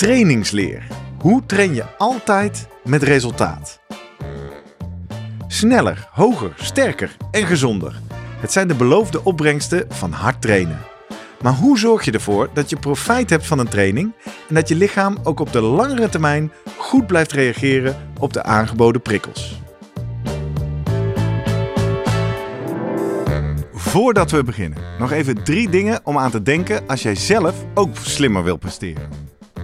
trainingsleer. Hoe train je altijd met resultaat? Sneller, hoger, sterker en gezonder. Het zijn de beloofde opbrengsten van hard trainen. Maar hoe zorg je ervoor dat je profijt hebt van een training en dat je lichaam ook op de langere termijn goed blijft reageren op de aangeboden prikkels? Voordat we beginnen, nog even drie dingen om aan te denken als jij zelf ook slimmer wil presteren.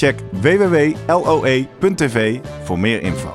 Check www.loe.tv voor meer info.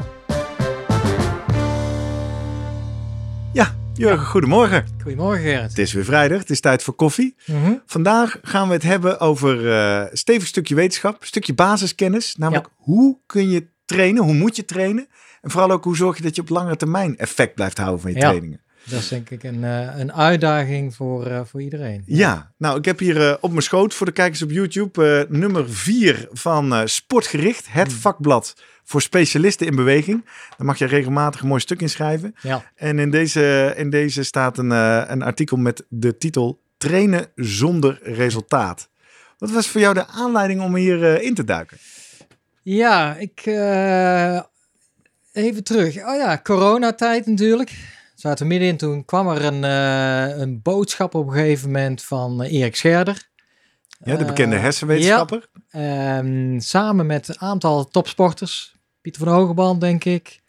Ja, Jurgen, goedemorgen. Goedemorgen Gerrit. Het is weer vrijdag, het is tijd voor koffie. Mhm. Vandaag gaan we het hebben over een stevig stukje wetenschap, een stukje basiskennis. Namelijk, hoe kun je trainen, hoe moet je trainen? En vooral ook, hoe zorg je dat je op lange termijn effect blijft houden van je Ja. trainingen? Dat is denk ik een, eh, een uitdaging voor, eh, voor iedereen. Ja, nou, ik heb hier eh, op mijn schoot voor de kijkers op YouTube nummer 4 van Sportgericht, het Hmm. vakblad voor specialisten in beweging. Daar mag je regelmatig een mooi stuk in schrijven. Ja. En in deze, in deze staat een, een artikel met de titel Trainen zonder resultaat. Wat was voor jou de aanleiding om hier in te duiken? Ja, ik... even terug. Oh ja, coronatijd natuurlijk. We zaten middenin, toen kwam er een, eh, een boodschap op een gegeven moment van eh, Erik Scherder. Ja, de bekende Eh, hersenwetenschapper. Ehm, samen met een aantal topsporters. Pieter van Hogeband, denk ik.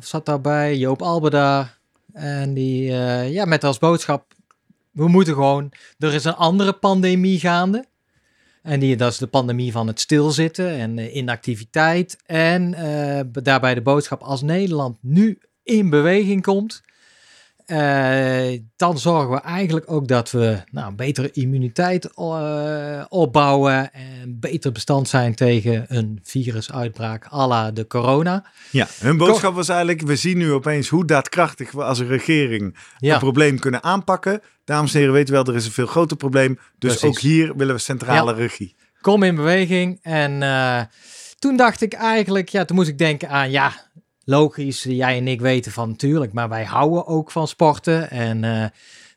Zat daarbij. Joop Albeda. En die, ja, met als boodschap... We moeten gewoon... Er is een andere pandemie gaande. En die, dat is de pandemie van het stilzitten en inactiviteit. En daarbij de boodschap als Nederland nu in beweging komt... eh, dan zorgen we eigenlijk ook dat we nou, betere immuniteit eh, opbouwen en beter bestand zijn tegen een virusuitbraak à la de corona. Ja, hun boodschap was eigenlijk, we zien nu opeens hoe daadkrachtig we als een regering een probleem kunnen aanpakken. Dames en heren, u wel, er is een veel groter probleem. Dus Precies. ook hier willen we centrale regie. kom in beweging. En eh, toen dacht ik eigenlijk, ja, toen moest ik denken aan, ja, logisch, jij en ik weten van natuurlijk, maar wij houden ook van sporten. En eh,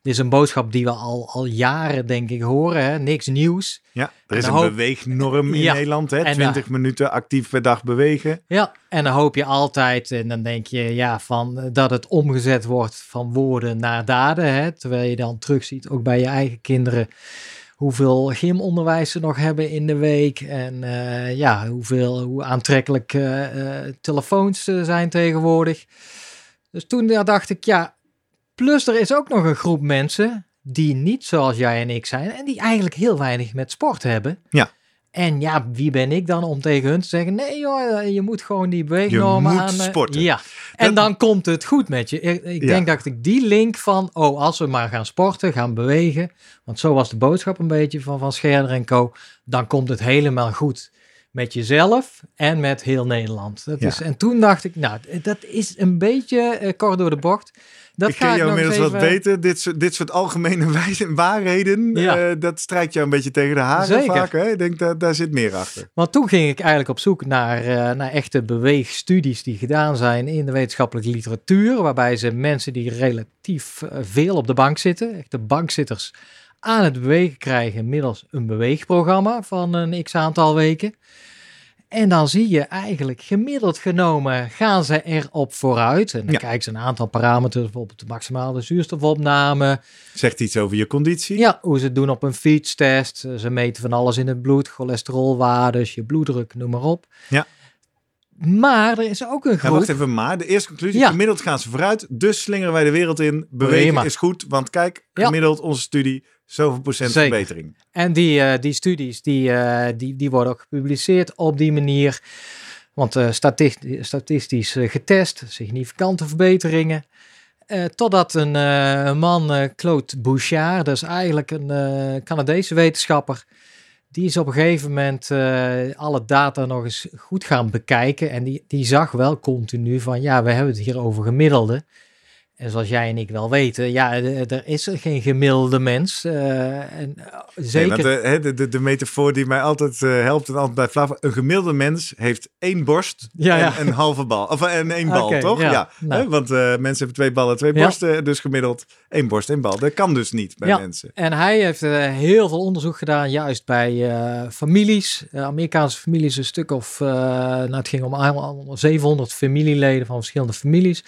dit is een boodschap die we al, al jaren, denk ik, horen. Hè? Niks nieuws. Ja, er is En een hoop- beweegnorm in Ja, Nederland. Hè? en, 20 minuten actief per dag bewegen. Ja, en dan hoop je altijd, en dan denk je ja, van, eh, dat het omgezet wordt van woorden naar daden. Hè? Terwijl je dan terugziet, ook bij je eigen kinderen, hoeveel gymonderwijs ze nog hebben in de week. En eh, ja, hoeveel, hoe aantrekkelijk eh, eh, telefoons zijn tegenwoordig. Dus toen dacht ik, ja, plus er is ook nog een groep mensen die niet zoals jij en ik zijn en die eigenlijk heel weinig met sport hebben. Ja. En ja, wie ben ik dan om tegen hun te zeggen: nee, joh, je moet gewoon die beweegnormen aan. eh, sporten. Ja, en Dat- dan komt het goed met je. Ik, Ja. denk dat ik die link van: oh, als we maar gaan sporten, gaan bewegen. Want zo was de boodschap een beetje van Van Scherder en Co. Dan komt het helemaal goed met jezelf en met heel Nederland. Dat Ja. is, en toen dacht ik: nou, dat is een beetje eh, kort door de bocht. Dat ik ga ken ik jou nog eens inmiddels wat beter. Dit soort, dit soort algemene wijze, waarheden, Ja. eh, dat strijkt jou een beetje tegen de haren Zeker. vaak. Hè? Ik denk, dat daar zit meer achter. Want toen ging ik eigenlijk op zoek naar, eh, naar echte beweegstudies die gedaan zijn in de wetenschappelijke literatuur, waarbij ze mensen die relatief veel op de bank zitten, echte bankzitters, aan het bewegen krijgen middels een beweegprogramma van een x aantal weken. En dan zie je eigenlijk gemiddeld genomen gaan ze erop vooruit. En dan Ja. kijken ze een aantal parameters, bijvoorbeeld de maximale zuurstofopname. Zegt iets over je conditie. Ja, hoe ze het doen op een fietstest. Ze meten van alles in het bloed, cholesterolwaardes, je bloeddruk, noem maar op. Ja. Maar er is ook een Ja, groep. wacht even, maar de eerste conclusie, Ja. gemiddeld gaan ze vooruit, dus slingeren wij de wereld in. Bewegen Prima. is goed, want kijk, Ja. gemiddeld onze studie, zoveel procent Zeker. verbetering. En die, eh, die studies die, eh, die, die worden ook gepubliceerd op die manier. Want eh, statistisch, statistisch getest, significante verbeteringen. Totdat een een man, Claude Bouchard, dat is eigenlijk een Canadese wetenschapper. Die is op een gegeven moment alle data nog eens goed gaan bekijken. En die, die zag wel continu van, ja, we hebben het hier over gemiddelde. En zoals jij en ik wel weten, ja, eh, er is geen gemiddelde mens. eh, en, eh, zeker. Nee, want de, hè, de, de, de metafoor die mij altijd eh, helpt en altijd bij Flava, een gemiddelde mens heeft één borst Ja, en ja. een halve bal. Of en één bal, toch? ja. Ja. Nou. Hè, want eh, mensen hebben twee ballen, twee borsten, dus gemiddeld één borst, één bal. Dat kan dus niet bij Ja. mensen. En hij heeft eh, heel veel onderzoek gedaan, juist bij eh, families, eh, Amerikaanse families, een stuk of, eh, nou het ging om allemaal 700 familieleden van verschillende families.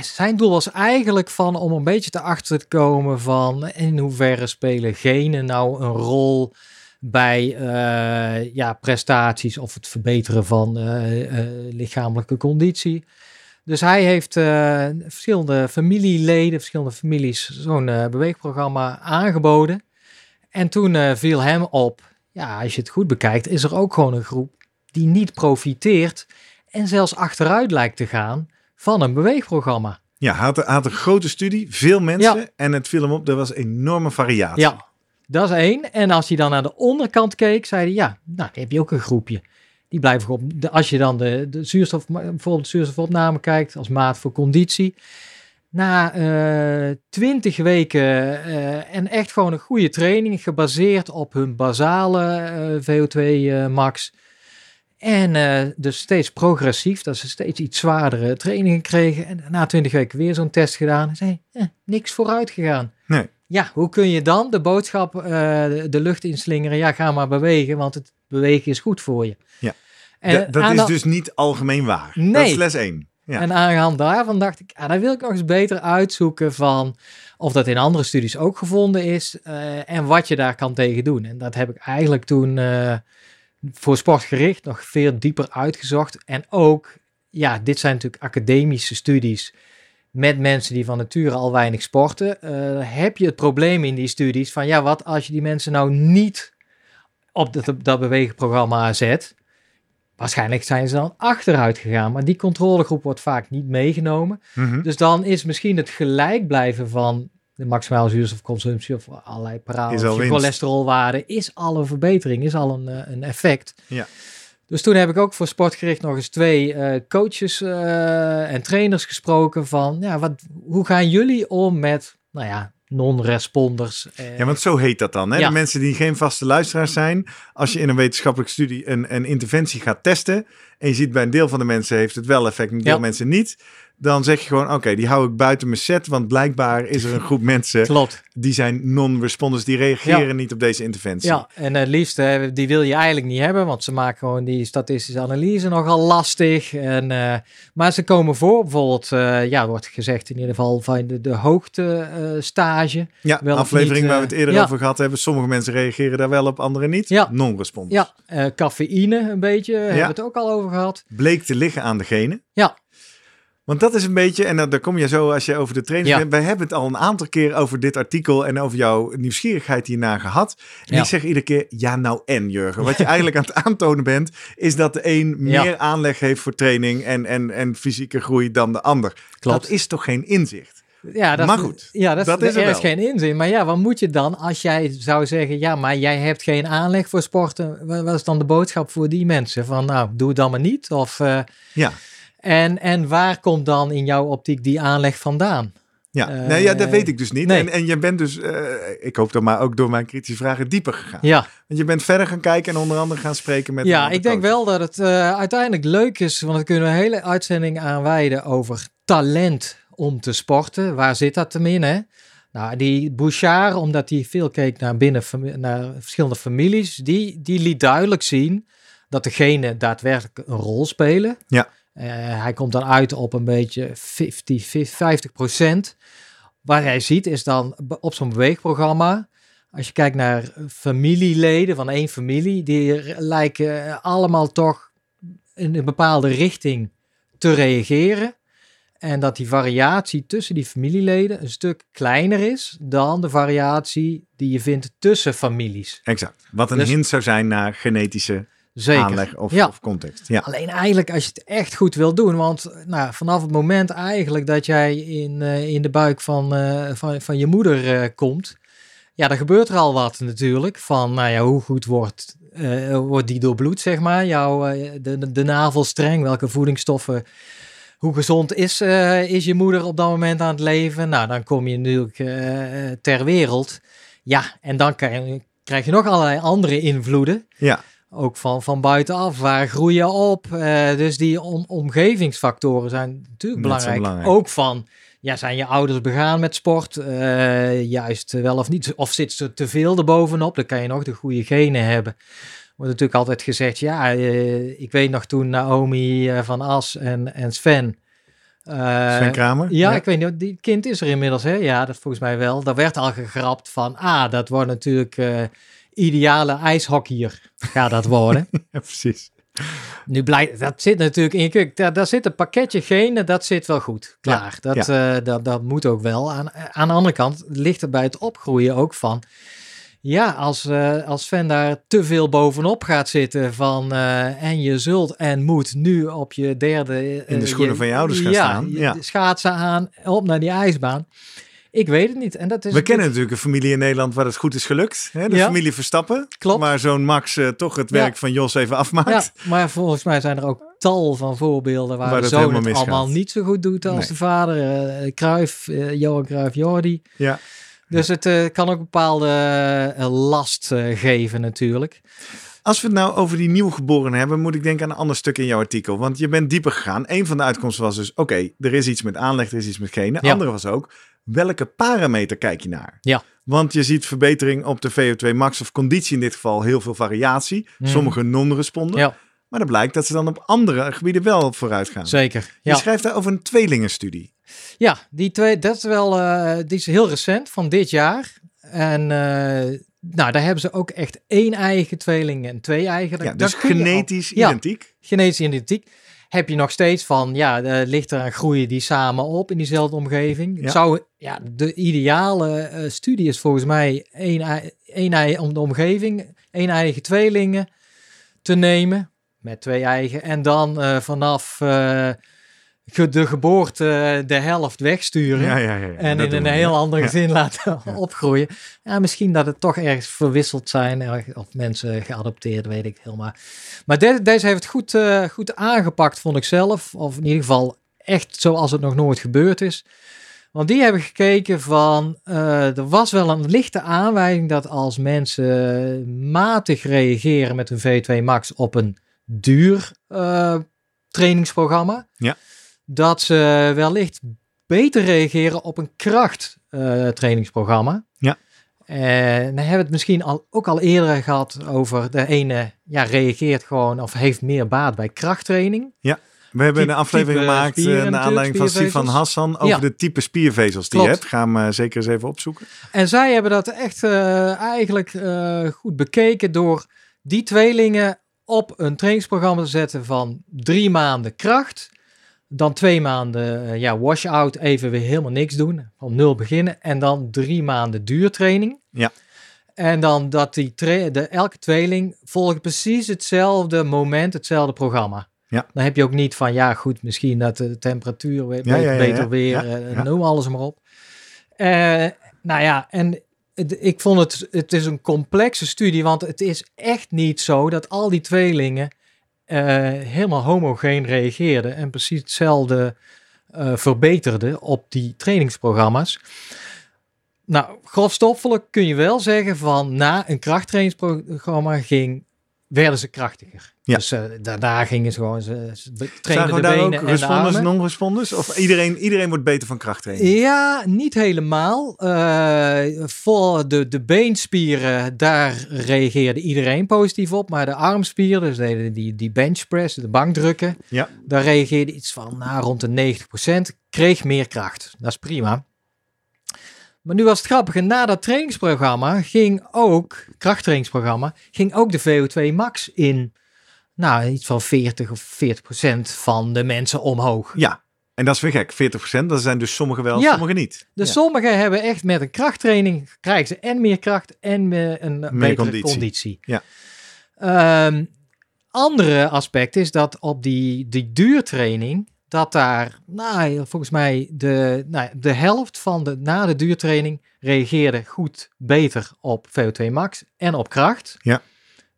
Zijn doel was eigenlijk van om een beetje te achter te komen van in hoeverre spelen genen nou een rol bij eh, ja, prestaties of het verbeteren van eh, eh, lichamelijke conditie. Dus hij heeft verschillende familieleden, verschillende families zo'n beweegprogramma aangeboden. En toen viel hem op, ja, als je het goed bekijkt, is er ook gewoon een groep die niet profiteert en zelfs achteruit lijkt te gaan van een beweegprogramma. Ja, hij had, een grote studie, veel mensen. Ja. En het viel hem op, er was enorme variatie. Ja, dat is één. En als hij dan naar de onderkant keek, zei hij, ja, nou, dan heb je ook een groepje. Die blijven op, de, als je dan de, de zuurstof, bijvoorbeeld de zuurstofopname kijkt als maat voor conditie. Na twintig weken eh, en echt gewoon een goede training, gebaseerd op hun basale eh, VO2 eh, max. En eh, dus steeds progressief, dat ze steeds iets zwaardere trainingen kregen. En na twintig weken weer zo'n test gedaan. En zei, eh, niks vooruit gegaan. Nee. Ja, hoe kun je dan de boodschap eh, de, de lucht inslingeren? Ja, ga maar bewegen, want het bewegen is goed voor je. Ja. En, Dat- dat is dus niet algemeen waar. Dat Nee. is les 1. Ja. En aan de hand daarvan dacht ik, ah, dan wil ik nog eens beter uitzoeken van of dat in andere studies ook gevonden is en wat je daar kan tegen doen. En dat heb ik eigenlijk toen voor sportgericht nog veel dieper uitgezocht. En ook, ja, dit zijn natuurlijk academische studies met mensen die van nature al weinig sporten. Eh, heb je het probleem in die studies van, ja, wat als je die mensen nou niet op dat, dat beweegprogramma zet? Waarschijnlijk zijn ze dan achteruit gegaan, maar die controlegroep wordt vaak niet meegenomen. Mhm. Dus dan is misschien het gelijk blijven van de maximale zuurstofconsumptie of allerlei Is parameters, al je winst. cholesterolwaarde, is al een verbetering, is al een, eh, een effect. Ja. Dus toen heb ik ook voor sportgericht nog eens twee eh, coaches eh, en trainers gesproken van, ja, wat, hoe gaan jullie om met, nou ja, non-responders? eh, Ja, want zo heet dat dan. Hè? Ja. De mensen die geen vaste luisteraars zijn. Als je in een wetenschappelijke studie een, een interventie gaat testen. En je ziet bij een deel van de mensen heeft het wel effect, een deel Ja. mensen niet. Dan zeg je gewoon, oké, die hou ik buiten mijn set. Want blijkbaar is er een groep mensen Klopt. die zijn non-responders. Die reageren Ja. niet op deze interventie. Ja, en het liefst, eh, die wil je eigenlijk niet hebben, want ze maken gewoon die statistische analyse nogal lastig. En, eh, maar ze komen voor, bijvoorbeeld, eh, ja, wordt gezegd in ieder geval van de, de hoogtestage. Ja, Wel aflevering niet, waar we het eh, eerder ja. over gehad hebben. Sommige mensen reageren daar wel op, anderen niet. Ja. Non-responders. ja, eh, cafeïne een beetje, hebben we het ook al over gehad. Bleek te liggen aan degene. Ja. Want dat is een beetje, en dan, dan kom je zo als je over de training Ja. bent. Wij hebben het al een aantal keer over dit artikel en over jouw nieuwsgierigheid hierna gehad. En Ja. ik zeg iedere keer, ja nou en Jurgen. Wat je eigenlijk aan het aantonen bent, is dat de een Ja. meer aanleg heeft voor training en, en, en fysieke groei dan de ander. Klopt. Dat is toch geen inzicht? Ja, dat, Maar goed, ja, dat, is er er is geen inzin. Maar ja, wat moet je dan als jij zou zeggen, ja, maar jij hebt geen aanleg voor sporten. Wa- Wat is dan de boodschap voor die mensen? Van nou, doe het dan maar niet. Of, eh, Ja. En, en waar komt dan in jouw optiek die aanleg vandaan? Ja, Eh, nee, ja dat weet ik dus niet. nee. En, en je bent dus, eh, ik hoop dan maar ook door mijn kritische vragen dieper gegaan. Ja, Want je bent verder gaan kijken en onder andere gaan spreken met ja ik denk wel dat het eh, uiteindelijk leuk is, want we kunnen een hele uitzending aan wijden over talent om te sporten. Waar zit dat hem in, hè? Nou, die Bouchard, omdat hij veel keek naar binnen naar verschillende families, die, die liet duidelijk zien, dat de genen daadwerkelijk een rol spelen. Ja. Eh, hij komt dan uit op een beetje 50, 50 procent. Wat hij ziet is dan op zo'n beweegprogramma, als je kijkt naar familieleden van één familie, die lijken allemaal toch in een bepaalde richting te reageren. En dat die variatie tussen die familieleden een stuk kleiner is dan de variatie die je vindt tussen families. Exact. Wat een Dus- hint zou zijn naar genetische Zeker. aanleg of, Ja. of context. Ja. Alleen eigenlijk als je het echt goed wil doen, want nou, vanaf het moment eigenlijk dat jij in, eh, in de buik van, eh, van, van je moeder eh, komt, ja, dan gebeurt er al wat natuurlijk. Van, nou ja, hoe goed wordt, wordt die doorbloed, zeg maar. Jouw, de, de, navelstreng, welke voedingsstoffen, hoe gezond is, is je moeder op dat moment aan het leven? Nou, dan kom je natuurlijk ter wereld. Ja, en dan krijg, krijg je nog allerlei andere invloeden ja. Ook van, van buitenaf. Waar groei je op? Eh, dus die om, omgevingsfactoren zijn natuurlijk belangrijk. belangrijk. Ook van, ja, zijn je ouders begaan met sport? Eh, juist wel of niet? Of zit ze te veel erbovenop? Dan kan je nog de goede genen hebben. Wordt natuurlijk altijd gezegd, ja, eh, ik weet nog toen Naomi van As en, en Sven... Sven Kramer? ja, ik weet niet, die kind is er inmiddels, hè? Ja, dat volgens mij wel. Daar werd al gegrapt van, ah, dat wordt natuurlijk ideale ijshockeyer, gaat dat worden. Ja, precies. nu blijkt, dat zit natuurlijk in je. Daar, daar zit een pakketje genen, dat zit wel goed, klaar. dat, eh, dat, dat moet ook wel. Aan, aan de andere kant ligt er bij het opgroeien ook van, ja, als, eh, als Sven daar te veel bovenop gaat zitten van eh, en je zult en moet nu op je derde... In de schoenen van je ouders gaan staan, ja. schaatsen aan, op naar die ijsbaan. Ik weet het niet. En dat is We kennen natuurlijk een familie in Nederland waar het goed is gelukt. Hè? De Ja. familie Verstappen. Klopt. Waar zo'n Max eh, toch het Ja. werk van Jos even afmaakt. Ja, maar volgens mij zijn er ook tal van voorbeelden waar, Waar de zoon het allemaal niet zo goed doet als Nee. de vader. eh Cruijff, eh, Johan Cruijff, Jordi. Ja. Dus het eh, kan ook bepaalde eh, last eh, geven natuurlijk. Als we het nou over die nieuwgeborenen hebben, moet ik denken aan een ander stuk in jouw artikel. Want je bent dieper gegaan. Een van de uitkomsten was dus, oké, er is iets met aanleg, er is iets met genen. Ja. Andere was ook, welke parameter kijk je naar? Ja. Want je ziet verbetering op de VO2 max of conditie in dit geval, heel veel variatie. Mhm. Sommige non-responden. Ja. Maar dan blijkt dat ze dan op andere gebieden wel vooruit gaan. Zeker. Je Ja, schrijft daar over een tweelingenstudie. ja die twee, dat is wel, eh, die is heel recent van dit jaar. En eh, nou, daar hebben ze ook echt één eigen tweeling en twee eigen. Ja, dus al- genetisch Ja. identiek. genetische identiek. Heb je nog steeds van, ja, er ligt er aan groeien die samen op in diezelfde omgeving. Ja. Het zou, ja, de ideale eh, studie is volgens mij één, één ei om de omgeving, één eigen tweelingen te nemen met twee eigen en dan eh, vanaf eh, de geboorte de helft wegsturen. Ja, ja, ja, ja. En in een we, heel ja. ander Ja. gezin laten opgroeien. Ja, misschien dat het toch ergens verwisseld zijn. eh, Of mensen geadopteerd, weet ik helemaal. Maar de- deze heeft het goed, eh, goed aangepakt, vond ik zelf. Of in ieder geval echt zoals het nog nooit gebeurd is. Want die hebben gekeken van, eh, er was wel een lichte aanwijzing dat als mensen matig reageren met hun V2 Max op een duur eh, trainingsprogramma, Ja. Dat ze wellicht beter reageren op een kracht eh. Ja. En dan hebben we het misschien al, ook al eerder gehad over de ene ja, reageert gewoon of heeft meer baat bij krachttraining. We hebben Type- een aflevering gemaakt eh, naar aanleiding van spiervezels. Hassan over Ja. de type spiervezels die je hebt. Ga hem eh, zeker eens even opzoeken. En zij hebben dat echt eigenlijk goed bekeken door die tweelingen op een trainingsprogramma te zetten van drie maanden kracht. Dan twee maanden eh, ja, wash-out, even weer helemaal niks doen. Van nul beginnen. En dan drie maanden duurtraining. Ja. En dan dat die de, elke tweeling volgt precies hetzelfde moment, hetzelfde programma. Ja. Dan heb je ook niet van, ja goed, misschien dat de temperatuur weer Ja, beter, ja, weer, eh, noem alles maar op. Eh, nou ja, en ik vond het, het is een complexe studie, want het is echt niet zo dat al die tweelingen helemaal homogeen reageerden en precies hetzelfde eh, verbeterden op die trainingsprogramma's. Nou, grofstoffelijk kun je wel zeggen van na een krachttrainingsprogramma ging werden ze krachtiger. Ja. Dus eh, daarna gingen ze gewoon, ze, trainen de daar ook benen en de responders en non-responders? Of iedereen, iedereen wordt beter van krachttraining? Ja, niet helemaal. Eh, voor de, de beenspieren, daar reageerde iedereen positief op. Maar de armspieren, dus die, die benchpress, de bankdrukken, Ja. daar reageerde iets van nou, rond de 90%. Kreeg meer kracht. Dat is prima. Maar nu was het grappige, na dat trainingsprogramma ging ook, krachttrainingsprogramma, ging ook de VO2 max in, nou, iets van 40 of 40% van de mensen omhoog. Ja. En dat is weer gek. 40%. Dat zijn dus sommigen wel, Ja. sommigen niet. Dus Ja. sommigen hebben echt met een krachttraining krijgen ze en meer kracht en meer een betere conditie. conditie. Ja. Ehm, andere aspect is dat op die, die duurtraining, dat daar, nou, volgens mij de, nou, de helft van de, na de duurtraining reageerde goed beter op VO2 max en op kracht. Ja.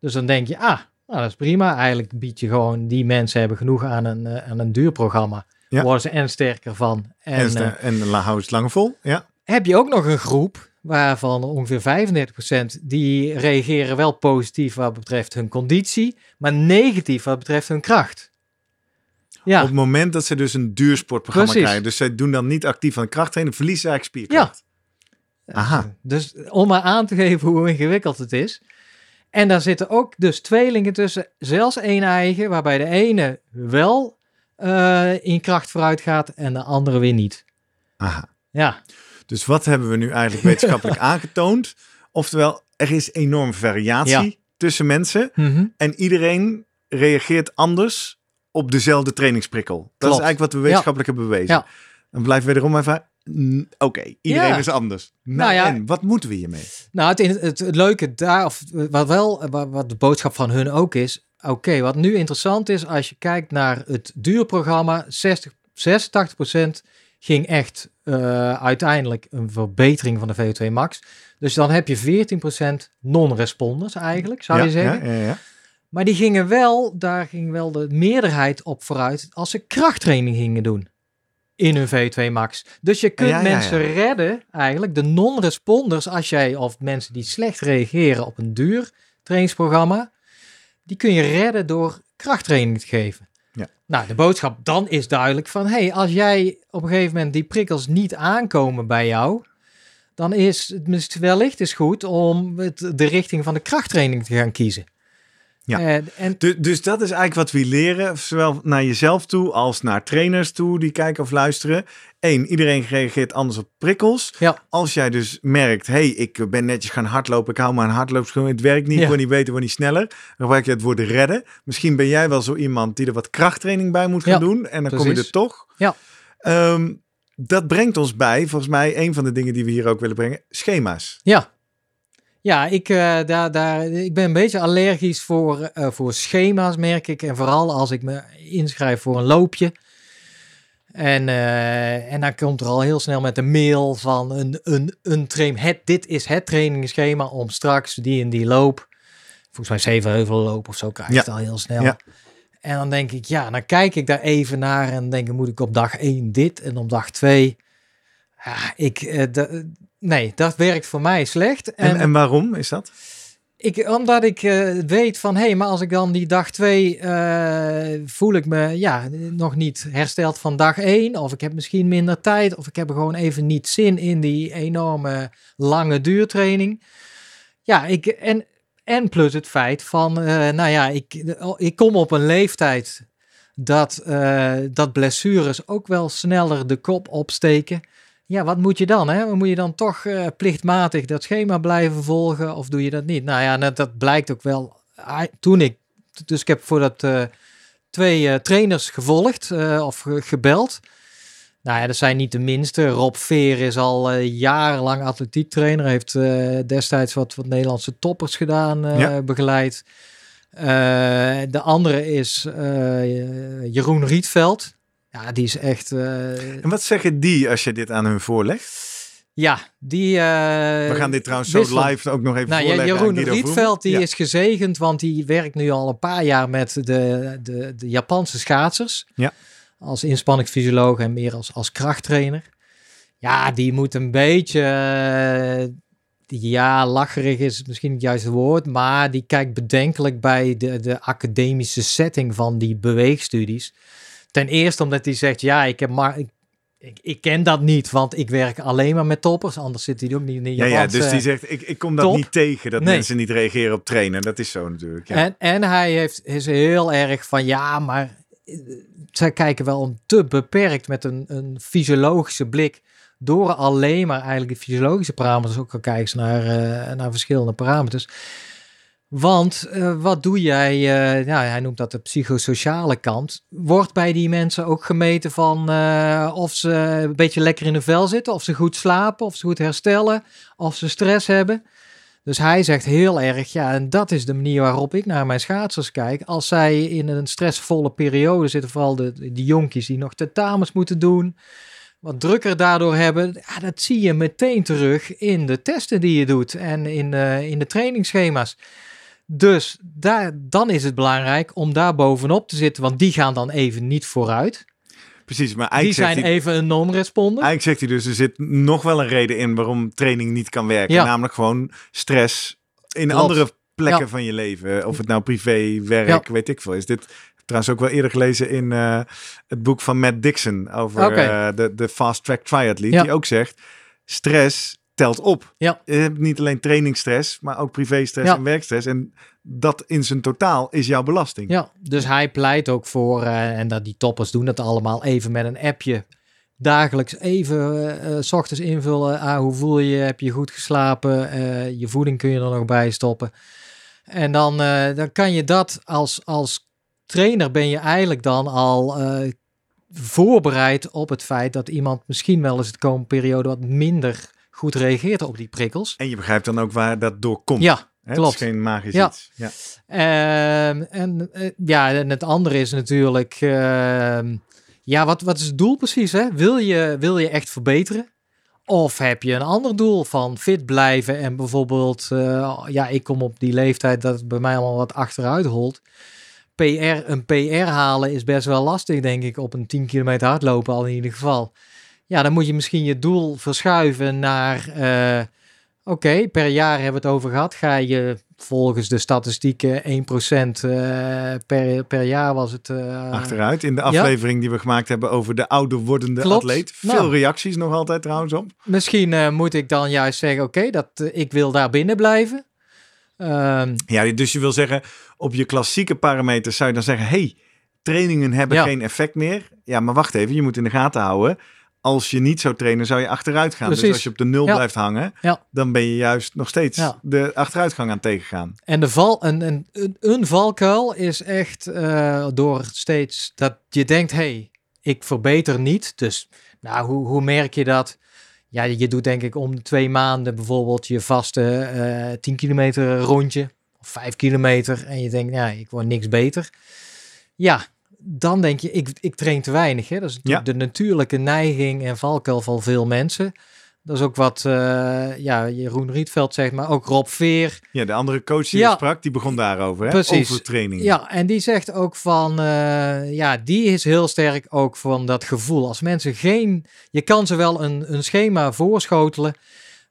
Dus dan denk je, ah, nou, dat is prima. Eigenlijk bied je gewoon, die mensen hebben genoeg aan een, eh, aan een duurprogramma. Ja. Worden ze en sterker van. En, En, eh, en, en la- hou het langer vol. Ja. heb je ook nog een groep waarvan ongeveer 35% die reageren wel positief wat betreft hun conditie, maar negatief wat betreft hun kracht. Ja, Op het moment dat ze dus een duursportprogramma Precies. krijgen. Dus zij doen dan niet actief aan krachttraining. Verliezen ze eigenlijk spierkracht. Aha. dus om maar aan te geven hoe ingewikkeld het is. En daar zitten ook dus tweelingen tussen, zelfs één eigen, waarbij de ene wel eh, in kracht vooruit gaat en de andere weer niet. Aha. Ja, Dus wat hebben we nu eigenlijk wetenschappelijk aangetoond? Oftewel, er is enorm variatie Ja. tussen mensen. Mhm. En iedereen reageert anders op dezelfde trainingsprikkel. Dat Klopt. is eigenlijk wat we wetenschappelijk hebben bewezen. Ja. Dan blijft wederom mijn vraag. mm, Oké, iedereen Ja. is anders. Nou, Nou ja. en wat moeten we hiermee? Nou, het, het, het leuke daar, of wat wel, wat, de boodschap van hun ook is. Oké, wat nu interessant is, als je kijkt naar het duurprogramma, 60, 86% ging echt eh, uiteindelijk een verbetering van de VO2 max. Dus dan heb je 14% non-responders eigenlijk, zou ja, je zeggen. Ja, ja, ja. Maar die gingen wel, daar ging wel de meerderheid op vooruit als ze krachttraining gingen doen. In hun V2 max. Dus je kunt Ja, ja, ja. mensen redden, eigenlijk, de non-responders, als jij, of mensen die slecht reageren op een duur trainingsprogramma, die kun je redden door krachttraining te geven. Ja. Nou, de boodschap dan is duidelijk van, hey, als jij op een gegeven moment die prikkels niet aankomen bij jou, dan is het wellicht is goed om het, de richting van de krachttraining te gaan kiezen. Ja. Eh, en Dus, dus dat is eigenlijk wat we leren, zowel naar jezelf toe als naar trainers toe die kijken of luisteren. Eén, iedereen reageert anders op prikkels. Ja. Als jij dus merkt, hey, ik ben netjes gaan hardlopen, ik hou maar een hardloopschoen, het werkt niet, Ja. ik word niet beter, ik word niet sneller. Dan gebruik je het woord redden. Misschien ben jij wel zo iemand die er wat krachttraining bij moet gaan Ja, doen en dan kom je er toch. Ja. Ehm, dat brengt ons bij, volgens mij, een van de dingen die we hier ook willen brengen, schema's. Ja. Ja, ik, eh, daar, daar, ik ben een beetje allergisch voor, eh, voor schema's, merk ik. En vooral als ik me inschrijf voor een loopje. En, eh, en dan komt er al heel snel met een mail van een, een, een train. Het, dit is het trainingsschema om straks die en die loop. Volgens mij zeven loop of zo krijg je Ja. het al heel snel. Ja. En dan denk ik, ja, dan kijk ik daar even naar en denk ik, moet ik op dag 1 dit en op dag 2. Ja, ik, eh, nee, dat werkt voor mij slecht. En, en waarom is dat? Ik, omdat ik eh, weet van, hé, hey, maar als ik dan die dag 2 voel ik me ja, nog niet hersteld van dag 1. Of ik heb misschien minder tijd. Of ik heb gewoon even niet zin in die enorme lange duurtraining. Ja, ik, en, en plus het feit van, eh, nou ja, ik, ik kom op een leeftijd dat, eh, dat blessures ook wel sneller de kop opsteken. Ja, wat moet je dan? Hè? Moet je dan toch eh, plichtmatig dat schema blijven volgen of doe je dat niet? Nou ja, dat, dat blijkt ook wel. Toen ik, dus ik heb voor dat eh, twee eh, trainers gevolgd of ge- gebeld. Nou ja, dat zijn niet de minste. Rob Veer is al jarenlang atletiektrainer. Heeft destijds wat, wat Nederlandse toppers gedaan, Ja. begeleid. De andere is Jeroen Rietveld. Ja, die is echt... eh, En wat zeggen die als je dit aan hun voorlegt? ja, die... eh, We gaan dit trouwens zo wisselen. live ook nog even Nou voorleggen Jeroen. Rietveld die Ja. is gezegend, want die werkt nu al een paar jaar met de, de, de Japanse schaatsers. Ja. Als inspanningsfysioloog en meer als, als krachttrainer. Ja, die moet een beetje... eh, ja, lacherig is misschien het juiste woord, maar die kijkt bedenkelijk bij de, de academische setting van die beweegstudies. Ten eerste omdat hij zegt, ja, ik heb maar, ik, ik, ik ken dat niet, want ik werk alleen maar met toppers, anders zit hij ook niet in de Ja, dus die zegt, ik, ik kom dat top. niet tegen, dat Nee. mensen niet reageren op trainen. Dat is zo natuurlijk. Ja. En, en hij heeft, is heel erg van ja, maar eh, zij kijken wel te beperkt met een, een fysiologische blik. Door alleen maar eigenlijk de fysiologische parameters ook gaan kijken naar, eh, naar verschillende parameters. Want eh, wat doe jij, eh, hij noemt dat de psychosociale kant. Wordt bij die mensen ook gemeten van eh, of ze een beetje lekker in de vel zitten, of ze goed slapen, of ze goed herstellen, of ze stress hebben. Dus hij zegt heel erg, ja, en dat is de manier waarop ik naar mijn schaatsers kijk. Als zij in een stressvolle periode zitten, vooral de, de jonkies die nog tentamens moeten doen, wat drukker daardoor hebben, ja, dat zie je meteen terug in de testen die je doet en in, in de trainingsschema's. Dus daar, dan is het belangrijk om daar bovenop te zitten, want die gaan dan even niet vooruit. Precies, maar Die eigenlijk zegt, zijn hij, even een non-responder. eigenlijk zegt hij dus, er zit nog wel een reden in waarom training niet kan werken. Ja. Namelijk gewoon stress in Klopt. andere plekken Ja. van je leven. Of het nou privé, werk, Ja. weet ik veel is. Dit trouwens ook wel eerder gelezen in eh, het boek van Matt Dixon over eh, de, de fast track triathlete. Die ook zegt, stress telt op. Ja. Je hebt niet alleen trainingsstress, maar ook privéstress Ja. en werkstress. En dat in zijn totaal is jouw belasting. Ja, dus hij pleit ook voor, eh, en dat die toppers doen dat allemaal even met een appje. Dagelijks even eh, eh, s ochtends invullen. Ah, hoe voel je je? Heb je goed geslapen? Je voeding kun je er nog bij stoppen. En dan, dan kan je dat als, als trainer ben je eigenlijk dan al voorbereid op het feit dat iemand misschien wel eens de komende periode wat minder goed reageert op die prikkels. En je begrijpt dan ook waar dat door komt. Ja, klopt. Het is geen magisch Ja. iets. Ja. Ehm, en eh, ja, en het andere is natuurlijk, ehm, ja, wat, wat is het doel precies? Hè? Wil, je, wil je echt verbeteren? Of heb je een ander doel van fit blijven en bijvoorbeeld, eh, ja, ik kom op die leeftijd dat het bij mij allemaal wat achteruit holt. PR, een PR halen is best wel lastig, denk ik, op een 10 kilometer hardlopen al in ieder geval. Ja, dan moet je misschien je doel verschuiven naar, eh, oké, per jaar hebben we het over gehad. Ga je volgens de statistieken 1% eh per, per jaar was het. eh, Achteruit. In de aflevering die we gemaakt hebben over de ouder wordende Klopt. atleet. Veel Nou. reacties nog altijd trouwens op. Misschien moet ik dan juist zeggen, oké, dat ik wil daar binnen blijven. Ehm, Ja, dus je wil zeggen, op je klassieke parameters zou je dan zeggen, hey, trainingen hebben Ja. geen effect meer. Ja, maar wacht even, je moet in de gaten houden. Als je niet zou trainen, zou je achteruit gaan. Dus als je op de nul Ja. blijft hangen, Ja. dan ben je juist nog steeds Ja. de achteruitgang aan tegengaan. En de val, een, een, een, een valkuil is echt eh, door steeds dat je denkt, hey, ik verbeter niet. Dus nou, hoe, hoe merk je dat? Ja, je doet denk ik om de twee maanden bijvoorbeeld je vaste eh 10 kilometer rondje. Of 5 kilometer. En je denkt, ja, ik word niks beter. Ja, dan denk je, ik, ik train te weinig. Hè? Dat is de natuurlijke neiging en valkuil van veel mensen. Dat is ook wat eh, ja, Jeroen Rietveld zegt, maar ook Rob Veer. Ja, de andere coach die Ja. je sprak, die begon daarover. Hè? Precies. Over training. Ja, en die zegt ook van, eh, ja, die is heel sterk ook van dat gevoel. Als mensen geen, je kan ze wel een, een schema voorschotelen,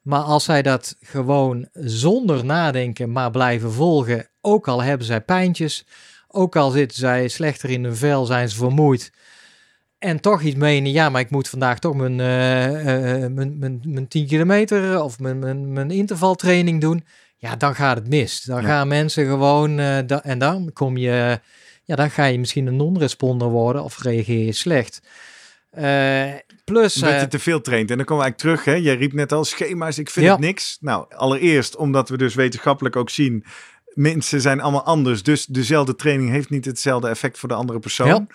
maar als zij dat gewoon zonder nadenken maar blijven volgen, ook al hebben zij pijntjes, ook al zitten zij slechter in hun vel, zijn ze vermoeid. En toch iets menen, ja, maar ik moet vandaag toch mijn, eh, eh, mijn, mijn, mijn 10 kilometer of mijn, mijn, mijn intervaltraining doen. Ja, dan gaat het mis. Dan Ja. gaan mensen gewoon, eh, da- en dan kom je, ja, dan ga je misschien een non-responder worden of reageer je slecht. Eh, plus, Dat eh, je te veel traint. En dan komen we eigenlijk terug. Hè? Jij riep net al schema's, ik vind Ja. het niks. Nou, allereerst omdat we dus wetenschappelijk ook zien... mensen zijn allemaal anders. Dus dezelfde training heeft niet hetzelfde effect voor de andere persoon. Ja.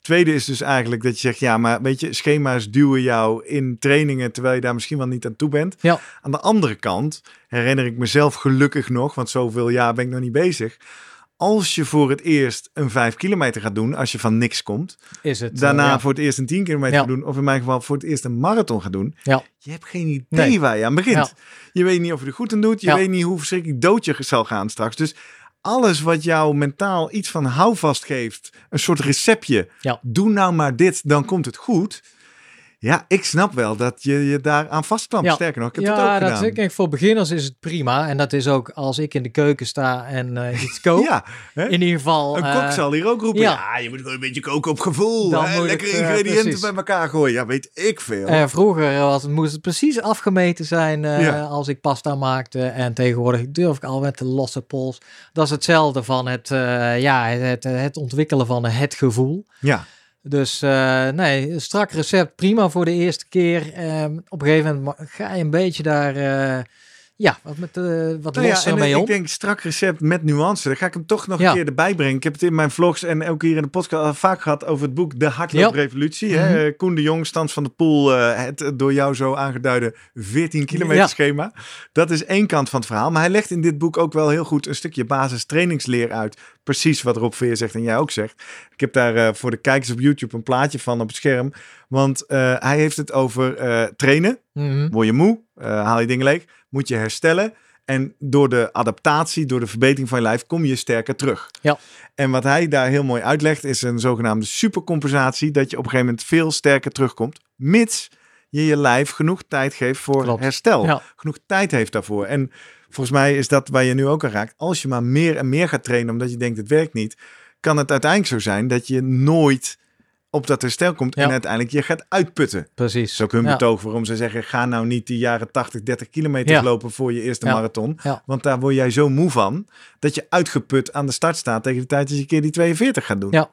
Tweede is dus eigenlijk dat je zegt... ja, maar weet je, schema's duwen jou in trainingen... terwijl je daar misschien wel niet aan toe bent. Ja. Aan de andere kant herinner ik mezelf gelukkig nog... want zoveel jaar ben ik nog niet bezig... Als je voor het eerst een 5 kilometer gaat doen, als je van niks komt, is het. eh, daarna ja. voor het eerst een 10 kilometer Ja. gaat doen, of in mijn geval voor het eerst een marathon gaat doen, Ja. je hebt geen idee Nee. waar je aan begint. Je weet niet of je er goed aan doet, je weet niet hoe verschrikkelijk dood je zal gaan straks. Dus alles wat jou mentaal iets van houvast geeft, een soort receptje, Ja. doe nou maar dit, dan komt het goed. Ja, ik snap wel dat je je daar aan vastklampt. Ja. Sterker nog, ik heb het ja, ook dat gedaan. is, kijk, voor beginners is het prima. En dat is ook als ik in de keuken sta en eh, iets kook. Ja, hè? In ieder geval. een eh, kok zal hier ook roepen. Ja. ja. je moet gewoon een beetje koken op gevoel. Hè? moet Lekkere het, eh, ingrediënten precies. bij elkaar gooien. Ja, weet ik veel. eh, vroeger was het, moest het precies afgemeten zijn eh, Ja. als ik pasta maakte. En tegenwoordig durf ik al met de losse pols. Dat is hetzelfde van het, eh, ja, het, het ontwikkelen van het gevoel. ja. Dus eh, nee, strak recept, prima voor de eerste keer. Ehm, op een gegeven moment ga je een beetje daar, eh, ja, wat, met, eh wat Nou ja, en mee ik om. denk strak recept met nuance. Dan ga ik hem toch nog Ja. een keer erbij brengen. Ik heb het in mijn vlogs en ook hier in de podcast al vaak gehad over het boek De Hardlooprevolutie. Mhm. hè? Koen de Jong, Stans van de Poel, eh, het eh, door jou zo aangeduide 14 kilometer Ja. schema. Dat is één kant van het verhaal. Maar hij legt in dit boek ook wel heel goed een stukje basis trainingsleer uit. Precies wat Rob Veer zegt en jij ook zegt. Ik heb daar eh, voor de kijkers op YouTube een plaatje van op het scherm. Want eh, hij heeft het over eh, trainen. Mhm. Word je moe, eh, haal je dingen leeg, moet je herstellen. En door de adaptatie, door de verbetering van je lijf, kom je sterker terug. Ja. En wat hij daar heel mooi uitlegt, is een zogenaamde supercompensatie. Dat je op een gegeven moment veel sterker terugkomt. Mits je je lijf genoeg tijd geeft voor Klopt. herstel. Ja. Genoeg tijd heeft daarvoor. En volgens mij is dat waar je nu ook aan raakt. Als je maar meer en meer gaat trainen omdat je denkt het werkt niet. Kan het uiteindelijk zo zijn dat je nooit op dat herstel komt. En uiteindelijk je gaat uitputten. Precies. Dat is ook hun betoog waarom ze zeggen: ga nou niet die jaren 80, 30 kilometer lopen voor je eerste marathon. Want daar word jij zo moe van dat je uitgeput aan de start staat tegen de tijd dat je een keer die 42 gaat doen. Ja.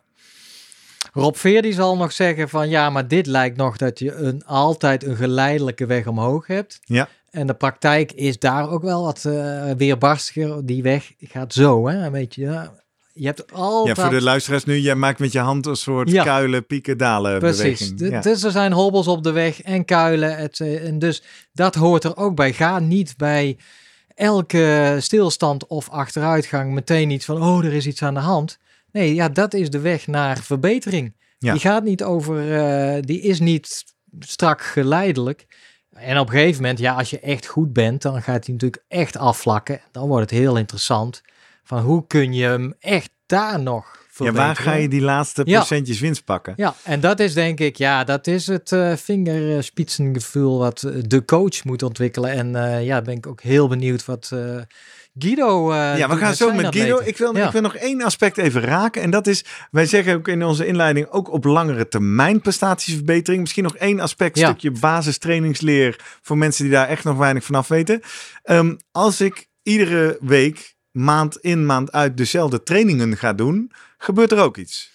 Rob Veer die zal nog zeggen van ja, maar dit lijkt nog dat je een, altijd een geleidelijke weg omhoog hebt. Ja. En de praktijk is daar ook wel wat eh weerbarstiger. Die weg gaat zo, hè? Weet je, ja. Je hebt Ja, altijd... voor de luisteraars nu, jij maakt met je hand een soort Ja. kuilen, pieken, dalen Precies. Ja. Dus er zijn hobbels op de weg en kuilen. Het, en dus dat hoort er ook bij. Ga niet bij elke stilstand of achteruitgang meteen iets van, oh, er is iets aan de hand. Nee, ja, dat is de weg naar verbetering. Ja. Die gaat niet over, eh, die is niet strak geleidelijk. En op een gegeven moment, ja, als je echt goed bent, dan gaat hij natuurlijk echt afvlakken. Dan wordt het heel interessant. Van hoe kun je hem echt daar nog ja, waar ga je die laatste Ja. procentjes winst pakken? Ja, en dat is denk ik, ja, dat is het eh vingerspitsengevoel wat eh, de coach moet ontwikkelen. En eh, ja, ben ik ook heel benieuwd wat eh, Guido. Ja, we doet gaan zo met Guido. Ik wil, Ja. ik wil nog één aspect even raken. En dat is, wij zeggen ook in onze inleiding, ook op langere termijn prestatieverbetering. Misschien nog één aspect, Ja. stukje basistrainingsleer voor mensen die daar echt nog weinig vanaf weten. Ehm, als ik iedere week, maand in, maand uit, dezelfde trainingen ga doen, gebeurt er ook iets.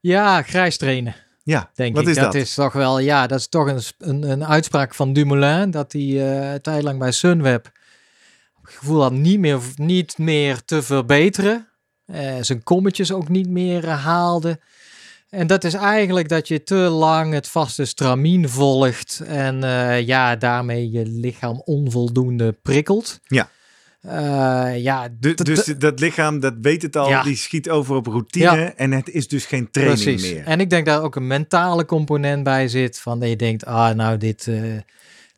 Ja, grijs trainen, Ja, denk wat ik. is dat, dat? is toch wel, ja, dat is toch een, een, een uitspraak van Dumoulin. Dat hij eh een tijd lang bij Sunweb het gevoel had niet meer, niet meer te verbeteren. Eh, zijn kommetjes ook niet meer eh, haalde. En dat is eigenlijk dat je te lang het vaste stramien volgt en eh, ja, daarmee je lichaam onvoldoende prikkelt. Ja. Eh, ja, dus dat lichaam, dat weet het al, Ja. die schiet over op routine Ja. en het is dus geen training precies. meer. En ik denk daar ook een mentale component bij zit. Van dat je denkt, ah, nou, dit, eh,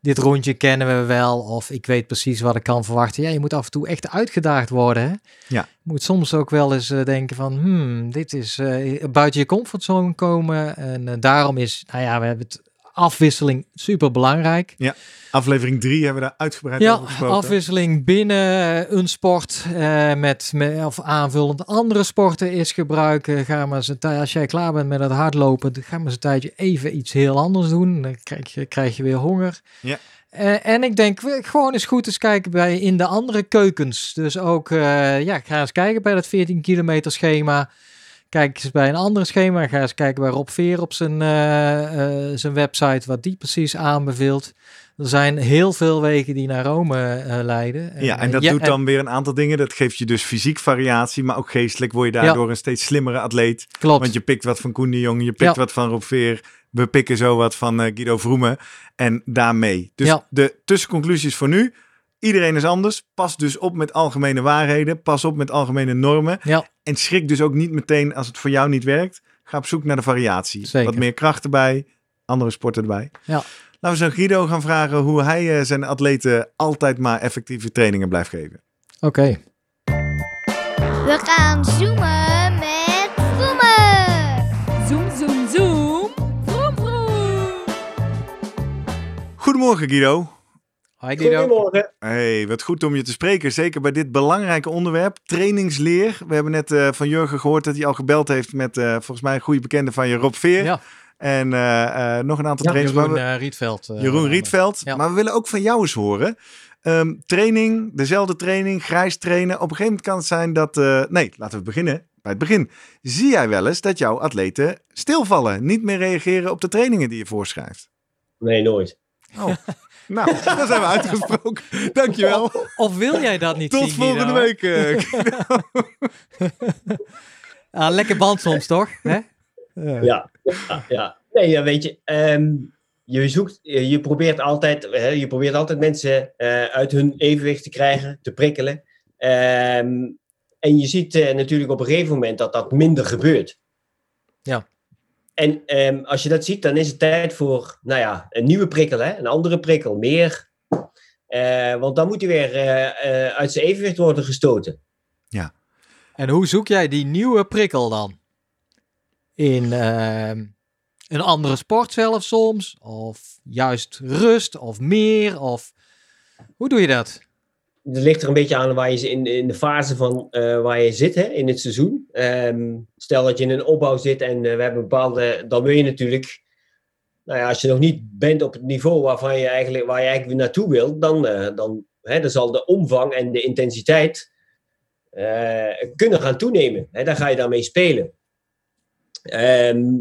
dit rondje kennen we wel. Of ik weet precies wat ik kan verwachten. Ja, je moet af en toe echt uitgedaagd worden. Hè? Ja. Je moet soms ook wel eens eh, denken van, hmm, dit is buiten je comfortzone komen. En daarom is, nou ja, we hebben het afwisseling super belangrijk. Aflevering 3 hebben we daar uitgebreid Ja, over gesproken. afwisseling binnen een sport eh, met, met of aanvullend andere sporten is gebruiken. Ga maar eens een als jij klaar bent met het hardlopen, ga maar eens een tijdje even iets heel anders doen. Dan krijg je, krijg je weer honger. Ja. Eh, en ik denk gewoon eens goed eens kijken bij in de andere keukens. Dus ook, eh, ja, ga eens kijken bij dat 14 kilometer schema. Kijk eens bij een ander schema. Ga eens kijken bij Rob Veer op zijn, eh, eh, zijn website, wat die precies aanbeveelt. Er zijn heel veel wegen die naar Rome eh, leiden. Ja, en dat ja, doet en- dan weer een aantal dingen. Dat geeft je dus fysiek variatie, maar ook geestelijk word je daardoor een steeds slimmere atleet. Klopt. Want je pikt wat van Koen de Jong, je pikt Ja. wat van Rob Veer. We pikken zo wat van Guido Vroemen. En daarmee. Dus de tussenconclusies voor nu. Iedereen is anders. Pas dus op met algemene waarheden. Pas op met algemene normen. Ja, En schrik dus ook niet meteen als het voor jou niet werkt. Ga op zoek naar de variatie. Zeker. Wat meer kracht erbij. Andere sporten erbij. Ja. Laten we zo Guido gaan vragen hoe hij eh, zijn atleten altijd maar effectieve trainingen blijft geven. oké. We gaan zoomen met Vroemen. Zoom, zoom, zoom. Vroom, vroom. Goedemorgen Guido. Hi Guido. Goedemorgen. Hey, wat goed om je te spreken. Zeker bij dit belangrijke onderwerp, trainingsleer. We hebben net eh, van Jurgen gehoord dat hij al gebeld heeft met eh, volgens mij een goede bekende van je, Rob Veer. Ja, En eh, eh, nog een aantal trainers. Jeroen we- Rietveld. Jeroen Rietveld. Ja. Maar we willen ook van jou eens horen. Ehm, training, dezelfde training, grijs trainen. Op een gegeven moment kan het zijn dat... eh, nee, laten we beginnen bij het begin. Zie jij wel eens dat jouw atleten stilvallen? Niet meer reageren op de trainingen die je voorschrijft? Nee, nooit. Oh, nou, dat zijn we uitgesproken. Dankjewel. Of wil jij dat niet Tot zien, volgende Guido? week. eh. Ah, lekker band soms, toch? Hè? Ja, ja, ja. Nee, ja, weet je, ehm, je zoekt, je je probeert altijd, hè, je probeert altijd mensen eh, uit hun evenwicht te krijgen, te prikkelen. Ehm, en je ziet eh, natuurlijk op een gegeven moment dat dat minder gebeurt. Ja. En ehm, als je dat ziet, dan is het tijd voor, nou ja, een nieuwe prikkel, hè? een andere prikkel, meer. Eh, want dan moet hij weer eh, eh, uit zijn evenwicht worden gestoten. En hoe zoek jij die nieuwe prikkel dan? In ehm, een andere sport zelf soms? Of juist rust? Of meer? Of hoe doe je dat? Het ligt er een beetje aan waar je in, in de fase van eh, waar je zit hè, in het seizoen. Ehm, stel dat je in een opbouw zit en eh, we hebben bepaalde. Dan wil je natuurlijk. Nou ja, als je nog niet bent op het niveau waarvan je eigenlijk, waar je eigenlijk naartoe wilt, dan, eh, dan, hè, dan zal de omvang en de intensiteit kunnen gaan toenemen. Hè, daar ga je dan mee spelen. Ehm,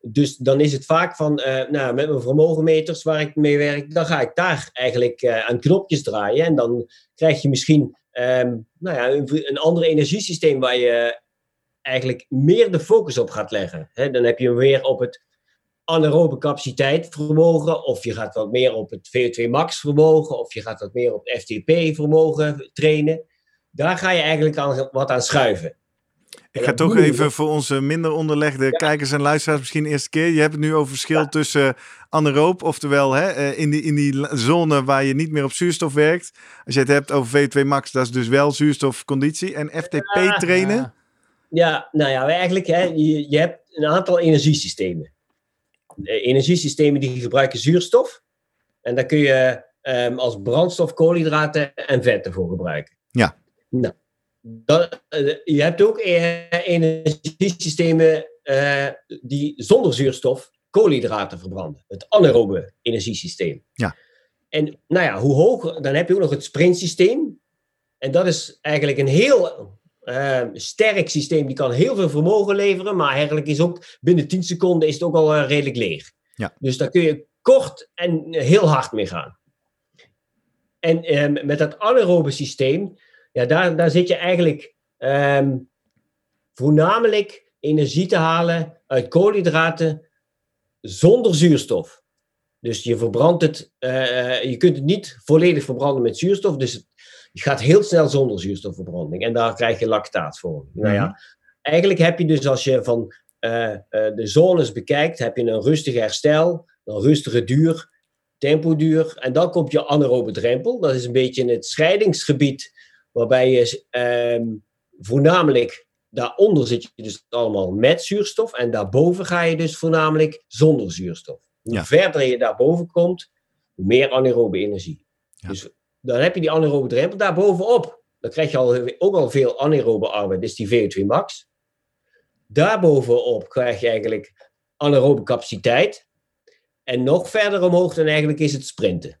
dus dan is het vaak van, eh, nou, met mijn vermogenmeters waar ik mee werk, dan ga ik daar eigenlijk eh, aan knopjes draaien. En dan krijg je misschien ehm, nou ja, een, een ander energiesysteem waar je eigenlijk meer de focus op gaat leggen. Dan heb je hem weer op het anaerobe capaciteit vermogen, of je gaat wat meer op het VO2 max vermogen, of je gaat wat meer op FTP vermogen trainen. Daar ga je eigenlijk aan, wat aan schuiven. Ik ga toch even voor onze minder onderlegde kijkers en luisteraars misschien de eerste keer. Je hebt het nu over verschil tussen anaeroop, oftewel hè, eh, in, die, in die zone waar je niet meer op zuurstof werkt. Als je het hebt over V2 max, dat is dus wel zuurstofconditie. En FTP trainen. Ja. Nou ja, eigenlijk, hè, je, je hebt een aantal energiesystemen. De energiesystemen die gebruiken zuurstof. En daar kun je ehm, als brandstof koolhydraten en vetten voor gebruiken. Ja. Nou, eh, je hebt ook eh, energiesystemen eh, die zonder zuurstof koolhydraten verbranden. Het anaerobe energiesysteem. Ja. En nou ja, hoe hoger, dan heb je ook nog het sprintsysteem. En dat is eigenlijk een heel eh, sterk systeem. Die kan heel veel vermogen leveren, maar eigenlijk is ook binnen 10 seconden is het ook al redelijk leeg. Ja. Dus daar kun je kort en heel hard mee gaan. En met dat anaerobe systeem, ja, daar, daar zit je eigenlijk ehm, voornamelijk energie te halen uit koolhydraten zonder zuurstof. Dus je verbrandt het, eh, je kunt het niet volledig verbranden met zuurstof, dus het, je gaat heel snel zonder zuurstofverbranding en daar krijg je lactaat voor. Nou ja, eigenlijk heb je dus als je van eh, eh, de zones bekijkt, heb je een rustig herstel, een rustige duur, tempoduur en dan komt je anaerobe drempel. Dat is een beetje het scheidingsgebied waarbij je ehm, voornamelijk daaronder zit je dus allemaal met zuurstof en daarboven ga je dus voornamelijk zonder zuurstof. Hoe Ja. verder je daarboven komt, hoe meer anaerobe energie. Ja. Dus dan heb je die anaerobe drempel daarbovenop. Dan krijg je al, ook al veel anaerobe arbeid, dus die VO2 max. Daarbovenop krijg je eigenlijk anaerobe capaciteit. En nog verder omhoog dan eigenlijk is het sprinten.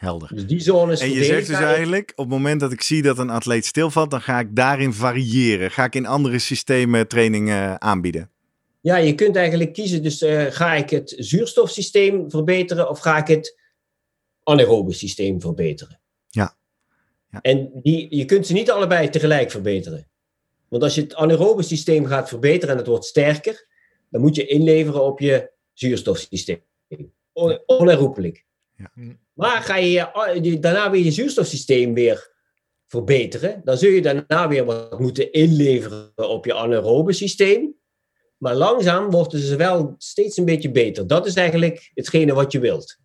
Helder. Dus die zone is En je zegt dus eigenlijk, op het moment dat ik zie dat een atleet stilvalt, dan ga ik daarin variëren. Ga ik in andere systemen training eh, aanbieden. Ja, je kunt eigenlijk kiezen. Dus eh, ga ik het zuurstofsysteem verbeteren of ga ik het anaerobe systeem verbeteren? Ja. Ja. En die, je kunt ze niet allebei tegelijk verbeteren. Want als je het anaerobe systeem gaat verbeteren en het wordt sterker, dan moet je inleveren op je zuurstofsysteem. On- Onherroepelijk. Ja. Maar ga je, daarna weer je zuurstofsysteem weer verbeteren, dan zul je daarna weer wat moeten inleveren op je anaerobe systeem. Maar langzaam worden ze wel steeds een beetje beter. Dat is eigenlijk hetgene wat je wilt.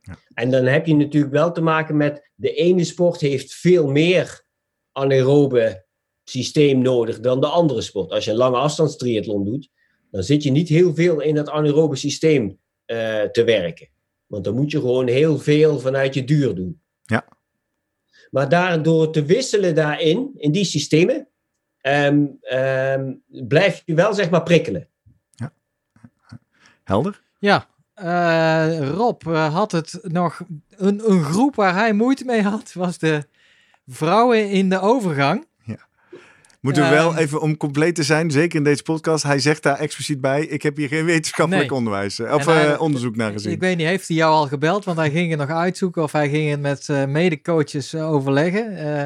Ja. En dan heb je natuurlijk wel te maken met de ene sport heeft veel meer anaerobe systeem nodig dan de andere sport. Als je een lange afstandstriathlon doet, dan zit je niet heel veel in dat anaerobe systeem eh, te werken. Want dan moet je gewoon heel veel vanuit je duur doen. Ja. Maar daardoor te wisselen daarin, in die systemen, ehm, ehm, blijf je wel zeg maar prikkelen. Helder? Ja, eh, Rob eh, had het nog. Een, een groep waar hij moeite mee had, was de vrouwen in de overgang. Moeten we Ehm. wel even om compleet te zijn, zeker in deze podcast, hij zegt daar expliciet bij, ik heb hier geen wetenschappelijk Nee. onderwijs, eh, of hij- eh, onderzoek naar gezien. Ik weet niet, heeft hij jou al gebeld? Want hij ging het nog uitzoeken of hij ging het met eh medecoaches overleggen. Eh,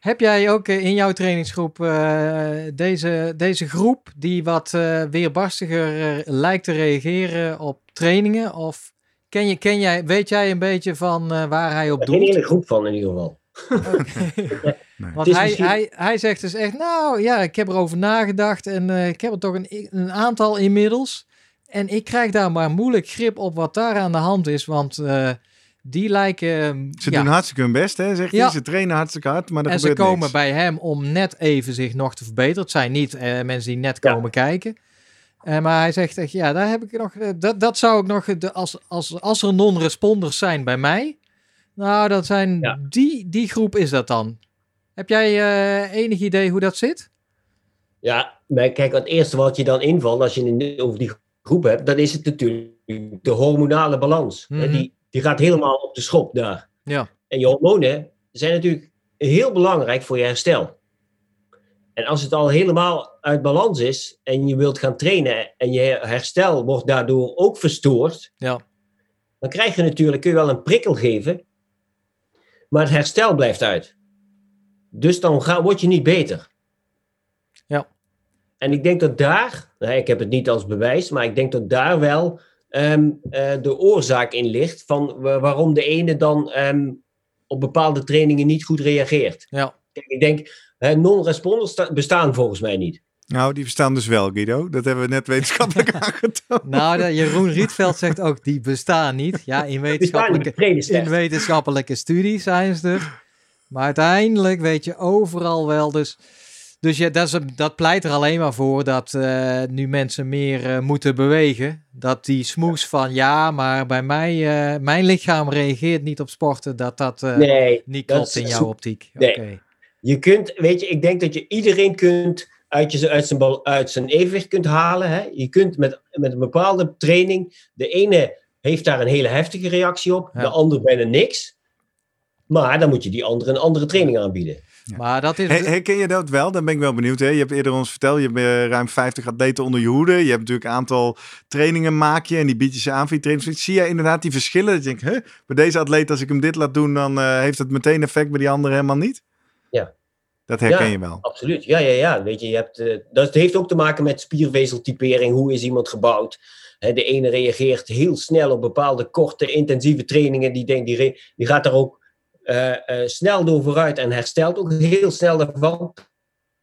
heb jij ook in jouw trainingsgroep eh, deze, deze groep die wat weerbarstiger lijkt te reageren op trainingen? Of ken je, ken jij, weet jij een beetje van eh, waar hij op doet? hele groep van in ieder geval. Want hij, misschien- hij, hij zegt dus echt, nou ja, ik heb erover nagedacht en eh, ik heb er toch een, een aantal inmiddels. En ik krijg daar maar moeilijk grip op wat daar aan de hand is, want eh, die lijken... Ze ja, doen hartstikke hun best, hè, zegt Ja. hij. Ze trainen hartstikke hard, maar er en ze komen niks. bij hem om net even zich nog te verbeteren. Het zijn niet eh, mensen die net Ja. komen kijken. Eh, maar hij zegt echt, ja, daar heb ik nog, dat, dat zou ik nog, de, als, als, als er non-responders zijn bij mij, nou, dat zijn, Ja. die, die groep is dat dan. Heb jij eh, enig idee hoe dat zit? Ja, maar kijk, het eerste wat je dan invalt als je het over die groep hebt, dan is het natuurlijk de hormonale balans. Hè, Mhm. Die, die gaat helemaal op de schop daar. Ja. En je hormonen zijn natuurlijk heel belangrijk voor je herstel. En als het al helemaal uit balans is en je wilt gaan trainen en je herstel wordt daardoor ook verstoord, Ja. dan krijg je natuurlijk, kun je wel een prikkel geven, maar het herstel blijft uit. Dus dan ga, word je niet beter. Ja. En ik denk dat daar, nou, ik heb het niet als bewijs, maar ik denk dat daar wel ehm, eh, de oorzaak in ligt van wa- waarom de ene dan ehm, op bepaalde trainingen niet goed reageert. Ja. Ik denk, non-responders sta- bestaan volgens mij niet. Nou, die verstaan dus wel, Guido. Dat hebben we net wetenschappelijk aangetoond. Nou, de, Jeroen Rietveld zegt ook, die bestaan niet. Ja, in Bestaan wetenschappelijke, in wetenschappelijke studies zijn ze er. Maar uiteindelijk weet je overal wel. Dus, dus ja, dat, is, dat pleit er alleen maar voor dat eh, nu mensen meer eh, moeten bewegen. Dat die smoes van ja, maar bij mij, eh, mijn lichaam reageert niet op sporten. Dat dat eh, Nee, niet dat klopt is- in jouw optiek. Oké. Nee. je kunt, weet je, ik denk dat je iedereen kunt uit, je, uit, zijn, bal- uit zijn evenwicht kunt halen. Hè? Je kunt met, met een bepaalde training, de ene heeft daar een hele heftige reactie op, Ja. de ander bijna niks. Maar dan moet je die andere een andere training aanbieden. Maar dat is... Her- Herken je dat wel? Dan ben ik wel benieuwd. Hè? Je hebt eerder ons verteld, je hebt eh, ruim 50 atleten onder je hoede. Je hebt natuurlijk een aantal trainingen maak je en die bied je ze aan voor je trainers. Zie jij inderdaad die verschillen? Dat je denkt, huh, bij deze atleet, als ik hem dit laat doen, dan eh, heeft het meteen effect, bij die andere helemaal niet? Ja. Dat herken Ja. je wel. Absoluut, ja, ja, ja. Weet je, je hebt, eh, dat heeft ook te maken met spiervezeltypering. Hoe is iemand gebouwd? Hè, de ene reageert heel snel op bepaalde korte, intensieve trainingen. Die, denkt, die, die gaat daar ook eh, eh, snel door vooruit en herstelt ook heel snel daarvan.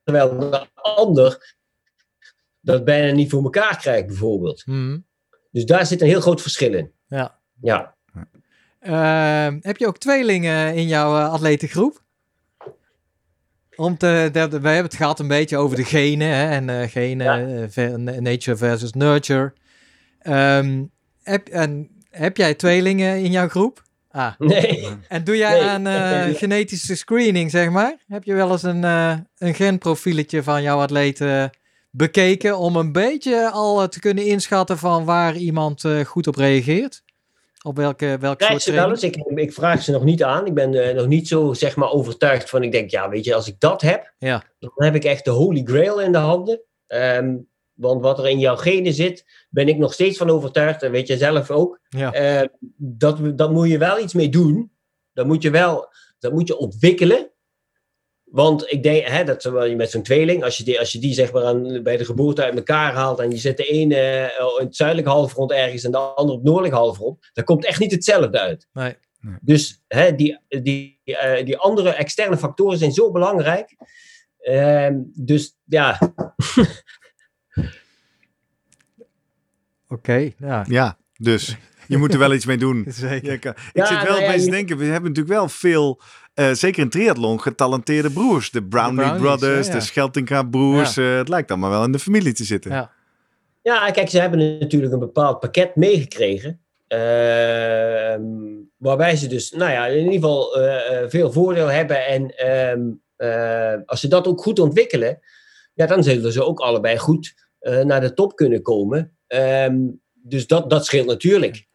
Terwijl de ander dat bijna niet voor elkaar krijgt, bijvoorbeeld. Mhm. Dus daar zit een heel groot verschil in. Ja. Ja, Ehm, heb je ook tweelingen in jouw atletengroep? Om te, de, de- wij hebben het gehad een beetje over de genen hè, en eh, genen, Ja. eh, nature versus nurture. Ehm, heb, en, heb jij tweelingen in jouw groep? Ah, nee. en doe jij Nee, aan eh, genetische screening, zeg maar? Heb je wel eens een, een genprofieletje van jouw atleten bekeken om een beetje al te kunnen inschatten van waar iemand goed op reageert? Op welke, soort ze wel eens. Ik, ik vraag ze nog niet aan. Ik ben eh, nog niet zo zeg maar, overtuigd van. Ik denk, ja, weet je, als ik dat heb, Ja. dan heb ik echt de holy grail in de handen. Ehm, want wat er in jouw genen zit, ben ik nog steeds van overtuigd. En weet je zelf ook. Ja. Eh, dat, dat moet je wel iets mee doen. Dat moet je wel dat moet je ontwikkelen. Want ik denk, hè, dat terwijl je met zo'n tweeling, als je die, als je die zeg maar aan, bij de geboorte uit elkaar haalt en je zet de ene eh, in het zuidelijk halfrond ergens en de andere op het noordelijk halfrond, dan komt echt niet hetzelfde uit. Nee. Nee. Dus hè, die, die, eh, die andere externe factoren zijn zo belangrijk. Ehm, dus ja, Oké, ja. Ja, dus je moet er wel iets mee doen. Zeker. Ik Ja, zit wel nou ja, opeens te denken, we hebben natuurlijk wel veel, eh, zeker in triathlon, getalenteerde broers. De Brownlee Brownies, Brothers, ja, ja. de Scheltinga broers. eh, het lijkt allemaal wel in de familie te zitten. Ja. Ja, kijk, ze hebben natuurlijk een bepaald pakket meegekregen. ehm, waarbij ze dus, nou ja, in ieder geval eh, eh, veel voordeel hebben. En ehm, eh, als ze dat ook goed ontwikkelen, ja, dan zullen ze ook allebei goed eh, naar de top kunnen komen. Ehm, dus dat, dat scheelt natuurlijk.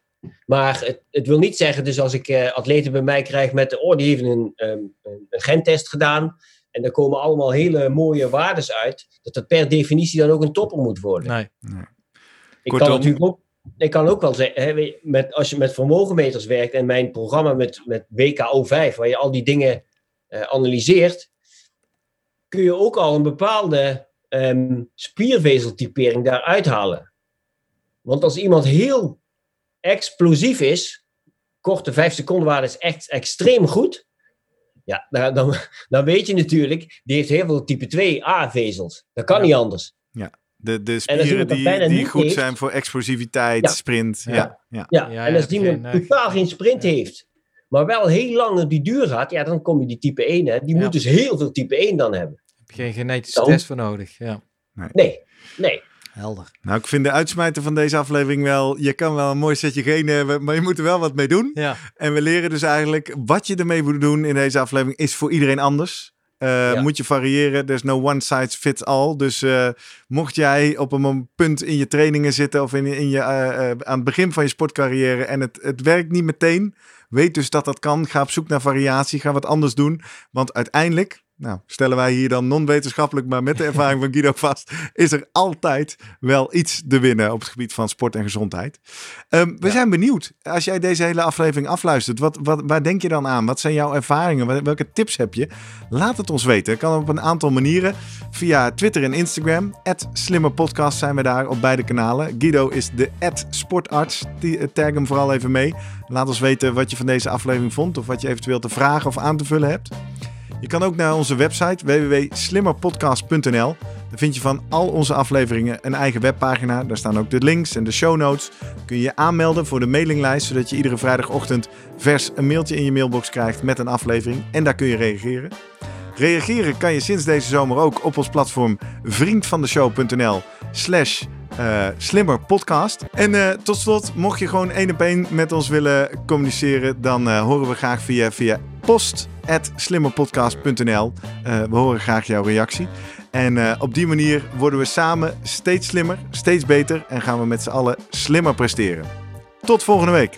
Maar het, het wil niet zeggen, dus als ik eh, atleten bij mij krijg met, oh, die heeft een, ehm, een, een gentest gedaan. En daar komen allemaal hele mooie waardes uit. Dat dat per definitie dan ook een topper moet worden. Nee. Ik Kortom- kan natuurlijk ook, ik kan ook wel zeggen, hè, met, als je met vermogenmeters werkt en mijn programma met, met WKO5, waar je al die dingen eh, analyseert, kun je ook al een bepaalde ehm, spiervezeltypering daaruit halen. Want als iemand heel explosief is, korte 5 seconden waarde is echt extreem goed. Ja, dan, dan, dan weet je natuurlijk, die heeft heel veel type 2 A-vezels. Dat kan Ja. niet anders. De, de als spieren die, die goed heeft- zijn voor explosiviteit, Ja. sprint. Ja. Ja. Ja. Ja, Ja, en ja, als die geen, eh, totaal geen sprint ja. heeft, maar wel heel lang op die duur gaat, ja, dan kom je die type 1. Hè. Die Ja. moet dus heel veel type 1 dan hebben. Heb je geen genetische Dan- test voor nodig. Ja, Nee, nee. Helder. Nou, ik vind de uitsmijter van deze aflevering wel... Je kan wel een mooi setje genen hebben, maar je moet er wel wat mee doen. Ja, En we leren dus eigenlijk wat je ermee moet doen in deze aflevering is voor iedereen anders. Eh, Ja. Moet je variëren. There's no one size fits all. Dus eh, mocht jij op een punt in je trainingen zitten of in, in je, eh, aan het begin van je sportcarrière en het, het werkt niet meteen, weet dus dat dat kan. Ga op zoek naar variatie. Ga wat anders doen. Want uiteindelijk, nou, stellen wij hier dan non-wetenschappelijk, maar met de ervaring van Guido vast, is er altijd wel iets te winnen op het gebied van sport en gezondheid. Ehm, we Ja. zijn benieuwd. Als jij deze hele aflevering afluistert, wat, wat, waar denk je dan aan? Wat zijn jouw ervaringen? Wel- Welke tips heb je? Laat het ons weten. Kan op een aantal manieren. Via Twitter en Instagram. Slimmerpodcast zijn we daar op beide kanalen. Guido is de sportarts. Eh, tag hem vooral even mee. Laat ons weten wat je van deze aflevering vond. Of wat je eventueel te vragen of aan te vullen hebt. Je kan ook naar onze website www.slimmerpodcast.nl. Daar vind je van al onze afleveringen een eigen webpagina. Daar staan ook de links en de show notes. Kun je je aanmelden voor de mailinglijst, zodat je iedere vrijdagochtend vers een mailtje in je mailbox krijgt met een aflevering. En daar kun je reageren. Reageren kan je sinds deze zomer ook op ons platform vriendvandeshow.nl slash eh, slimmerpodcast. En eh, tot slot, mocht je gewoon één op één met ons willen communiceren, dan eh, horen we graag via, via post.slimmerpodcast.nl. Eh, we horen graag jouw reactie. En eh, op die manier worden we samen steeds slimmer, steeds beter en gaan we met z'n allen slimmer presteren. Tot volgende week.